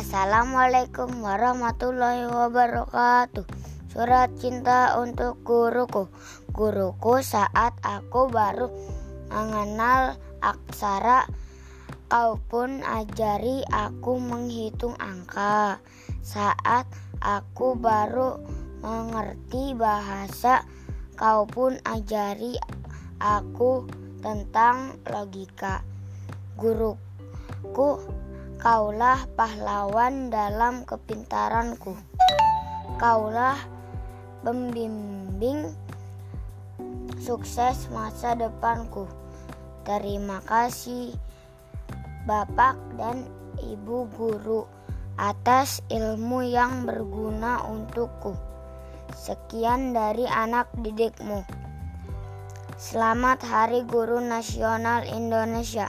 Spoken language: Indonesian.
Assalamualaikum warahmatullahi wabarakatuh. Surat cinta untuk guruku. Guruku saat aku baru mengenal aksara kau pun ajari aku menghitung angka. Saat aku baru mengerti bahasa kau pun ajari aku tentang logika. Guruku Kaulah pahlawan dalam kepintaranku. Kaulah pembimbing sukses masa depanku. Terima kasih Bapak dan Ibu guru atas ilmu yang berguna untukku. Sekian dari anak didikmu. Selamat Hari Guru Nasional Indonesia.